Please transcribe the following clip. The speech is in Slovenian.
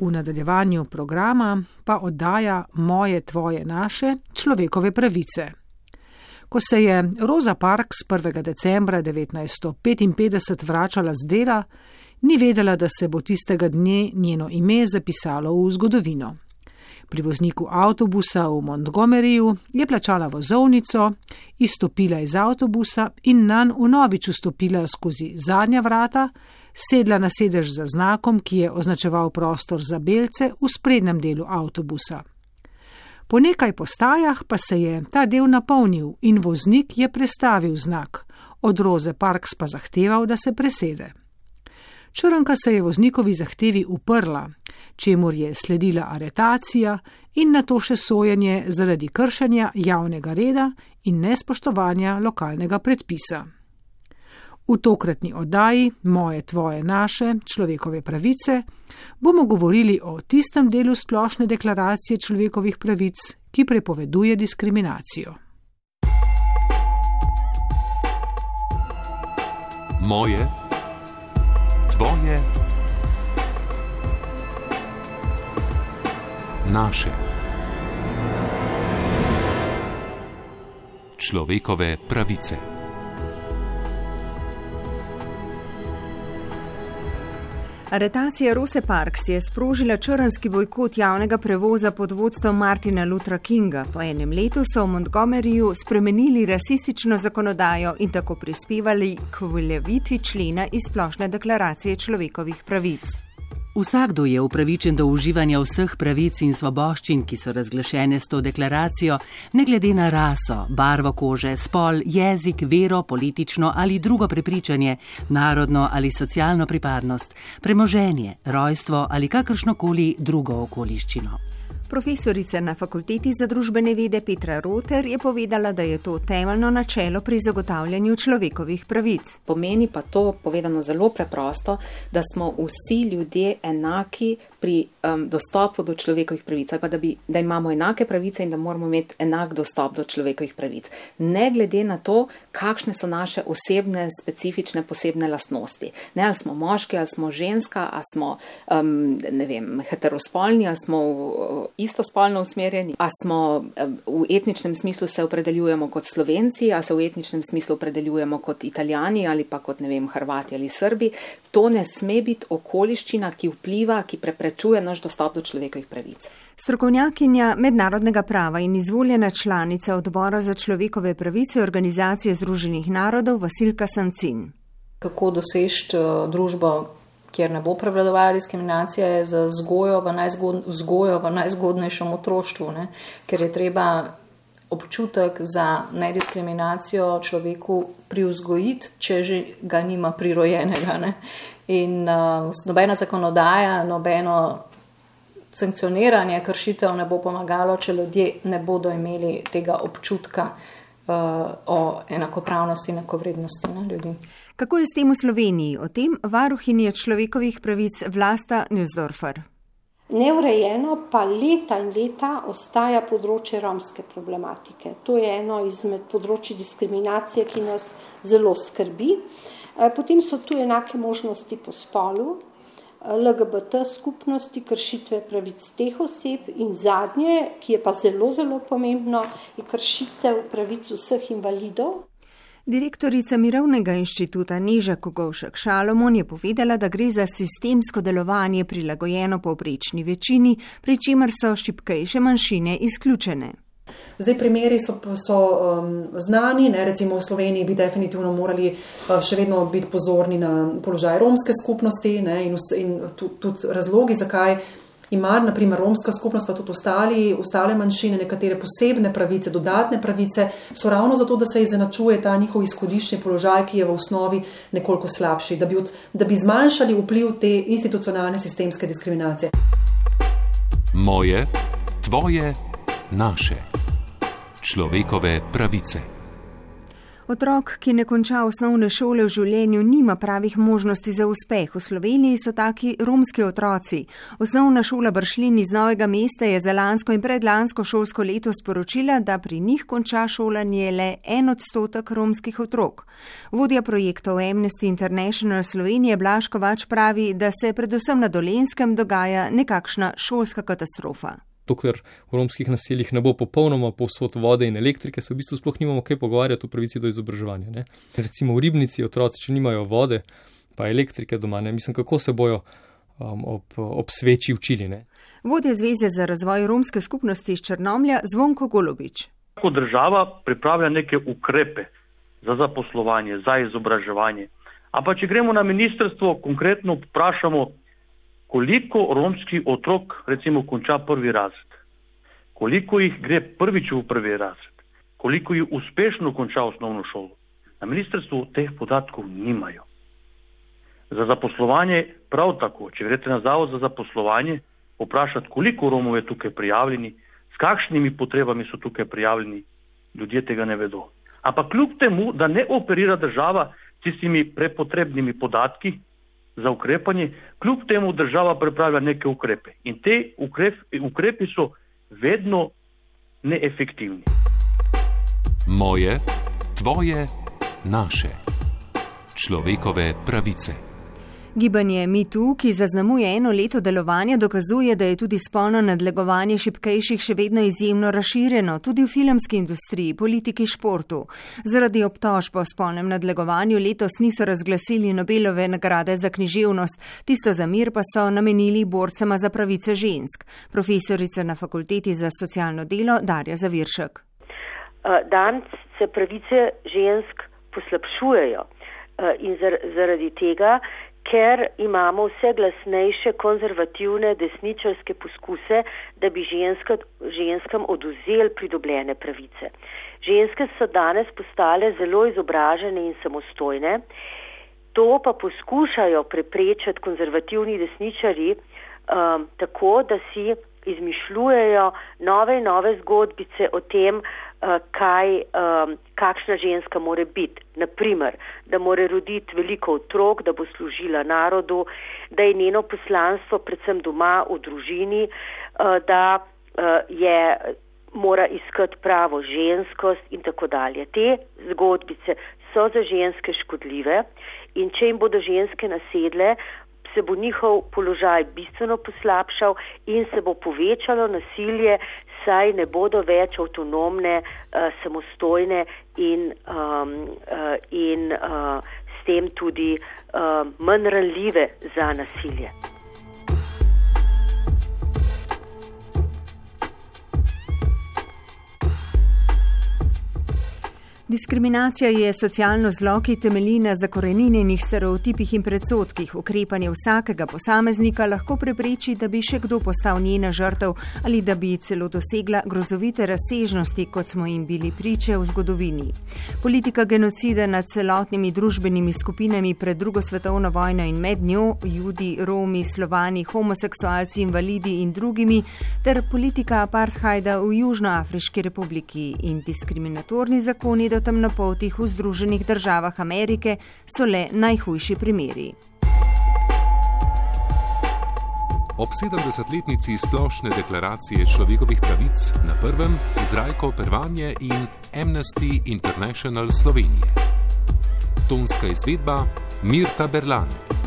v nadaljevanju programa pa oddaja Moje, tvoje, naše človekove pravice. Ko se je Rosa Parks 1. decembra 1955 vračala z dela, ni vedela, da se bo tistega dne njeno ime zapisalo v zgodovino. Pri vozniku avtobusa v Montgomeryju je plačala vozovnico, izstopila iz avtobusa in nan unovič vstopila skozi zadnja vrata, sedla na sedež za znakom, ki je označeval prostor za belce v sprednjem delu avtobusa. Po nekaj postajah pa se je ta del napolnil in voznik je prestavil znak, od Roze Parks pa zahteval, da se presede. Črnka se je voznikovi zahtevi uprla, čemur je sledila aretacija in na to še sojenje zaradi kršenja javnega reda in nespoštovanja lokalnega predpisa. V tokratni oddaji Moje, tvoje, naše človekove pravice bomo govorili o tistem delu splošne deklaracije človekovih pravic, ki prepoveduje diskriminacijo. Moje, tvoje, naše. Človekove pravice. Aretacija Rose Parks je sprožila črnski bojkot javnega prevoza pod vodstvom Martina Lutra Kinga. Po enem letu so v Montgomeryju spremenili rasistično zakonodajo in tako prispevali k uveljavitvi člena iz splošne deklaracije človekovih pravic. Vsakdo je upravičen do uživanja vseh pravic in svoboščin, ki so razglašene s to deklaracijo, ne glede na raso, barvo kože, spol, jezik, vero, politično ali drugo prepričanje, narodno ali socialno pripadnost, premoženje, rojstvo ali kakršnokoli drugo okoliščino. Profesorica na fakulteti za družbene vede Petra Roter je povedala, da je to temeljno načelo pri zagotavljanju človekovih pravic. Pomeni pa to, povedano zelo preprosto, da smo vsi ljudje enaki pri um, dostopu do človekovih pravic, ali pa da, bi, da imamo enake pravice in da moramo imeti enak dostop do človekovih pravic. Ne glede na to, kakšne so naše osebne, specifične, posebne lastnosti. Ne, ali smo moški, ali smo ženska, ali smo um, vem, heterospolni, ali smo istospolno usmerjeni, ali smo v etničnem smislu se opredeljujemo kot slovenci, ali se v etničnem smislu opredeljujemo kot italijani ali pa kot ne vem, hrvati ali srbi. To ne sme biti okoliščina, ki vpliva, ki preprečuje preprečuje naš dostop do človekovih pravic. Strokovnjakinja mednarodnega prava in izvoljena članica odbora za človekove pravice Organizacije Združenih narodov Vasilka Sancin. Kako doseči eh, družbo, kjer ne bo prevladovala diskriminacija, je za vzgojo v, najzgod, vzgojo v najzgodnejšem otroštvu, ne? ker je treba občutek za nediskriminacijo človeku privzgojiti, če že ga nima prirojenega. Ne? In uh, nobena zakonodaja, nobeno sankcioniranje kršitev ne bo pomagalo, če ljudje ne bodo imeli tega občutka uh, o enakopravnosti in enakovrednosti na ljudi. Kako je s tem v Sloveniji? O tem varuhinje človekovih pravic Vlasta Newsdorfer. Neurejeno pa leta in leta ostaja področje romske problematike. To je eno izmed področji diskriminacije, ki nas zelo skrbi. Eh, potem so tu enake možnosti po spolu, eh, LGBT skupnosti, kršitve pravic teh oseb in zadnje, ki je pa zelo, zelo pomembno, je kršitev pravic vseh invalidov. Direktorica Mirovnega inštituta Neža Kogovšek Šalomon je povedala, da gre za sistemsko delovanje prilagojeno povprečni večini, pri čemer so šipkejše manjšine izključene. Zdaj, primeri so, so um, znani, ne, recimo v Sloveniji bi definitivno morali uh, še vedno biti pozorni na položaj romske skupnosti ne, in, in tudi razlogi, zakaj ima naprimer romska skupnost, pa tudi ostali, ostale manjšine, nekatere posebne pravice, dodatne pravice, so ravno zato, da se izenačuje ta njihov izhodiščni položaj, ki je v osnovi nekoliko slabši, da bi, od, da bi zmanjšali vpliv te institucionalne sistemske diskriminacije. Moje, tvoje, naše človekove pravice. Otrok, ki ne konča osnovne šole v življenju, nima pravih možnosti za uspeh. V Sloveniji so taki romski otroci. Osnovna šola Bršlin iz Novega mesta je za lansko in predlansko šolsko leto sporočila, da pri njih konča šolanje le en odstotek romskih otrok. Vodja projektov Amnesty International Slovenije Blaškovač pravi, da se predvsem na dolenskem dogaja nekakšna šolska katastrofa dokler v romskih naseljih ne bo popolnoma povsod vode in elektrike, se v bistvu sploh nimamo kaj pogovarjati o pravici do izobraževanja. Ne? Recimo v ribnici otroci, če nimajo vode, pa elektrike doma, ne mislim, kako se bojo um, ob, ob sveči učili. Ne? Vodja Zveze za razvoj romske skupnosti iz Črnomlja Zvonko Golobič. Ko država pripravlja neke ukrepe za zaposlovanje, za izobraževanje, ampak če gremo na ministrstvo, konkretno vprašamo, koliko romskih otrok recimo konča prvi razred, koliko jih gre prvič v prvi razred, koliko jih uspešno konča osnovno šolo. Na ministrstvu teh podatkov nimajo. Za zaposlovanje prav tako, če greste na zavod za zaposlovanje, vprašati, koliko Romov je tukaj prijavljeni, s kakšnimi potrebami so tukaj prijavljeni, ljudje tega ne vedo. Ampak kljub temu, da ne operira država tistimi prepotrebnimi podatki, za ukrepanje, kljub temu država pripravlja neke ukrepe. In te ukrep, ukrepi so vedno neefektivni. Moje, tvoje, naše. Človekove pravice. Gibanje MeToo, ki zaznamuje eno leto delovanja, dokazuje, da je tudi spolno nadlegovanje šipkejših še vedno izjemno razširjeno, tudi v filmski industriji, politiki, športu. Zaradi obtožb o spolnem nadlegovanju letos niso razglasili Nobelove nagrade za književnost, tisto za mir pa so namenili borcema za pravice žensk. Profesorica na fakulteti za socialno delo Darja Zaviršek. Danes se pravice žensk poslabšujejo in zaradi tega, ker imamo vse glasnejše konzervativne desničarske poskuse, da bi ženska, ženskam oduzeli pridobljene pravice. Ženske so danes postale zelo izobražene in samostojne, to pa poskušajo preprečiti konzervativni desničari um, tako, da si izmišljujejo nove in nove zgodbice o tem, kaj, um, kakšna ženska more biti. Naprimer, da more roditi veliko otrok, da bo služila narodu, da je njeno poslanstvo predvsem doma v družini, uh, da je mora iskati pravo ženskost in tako dalje. Te zgodbice so za ženske škodljive in če jim bodo ženske nasedle, se bo njihov položaj bistveno poslabšal in se bo povečalo nasilje, saj ne bodo več avtonomne, uh, samostojne in, um, uh, in uh, s tem tudi uh, manj ranljive za nasilje. Diskriminacija je socialno zlo, ki temelji na zakorenjenih stereotipih in predsotkih. Ukrepanje vsakega posameznika lahko prepreči, da bi še kdo postal njena žrtev ali da bi celo dosegla grozovite razsežnosti, kot smo jim bili priče v zgodovini. Politika genocida nad celotnimi družbenimi skupinami pred drugo svetovno vojno in med njo, judi, romi, slovani, homoseksualci, invalidi in drugimi, ter politika apartheida v Južnoafriški republiki in diskriminatorni zakoni do temnopoltih v Združenih državah Amerike so le najhujši primeri. Ob 70-letnici splošne deklaracije človekovih pravic na prvem Izraelko Pervanje in Amnesty International Slovenije. Tonska izvedba Mirta Berlan.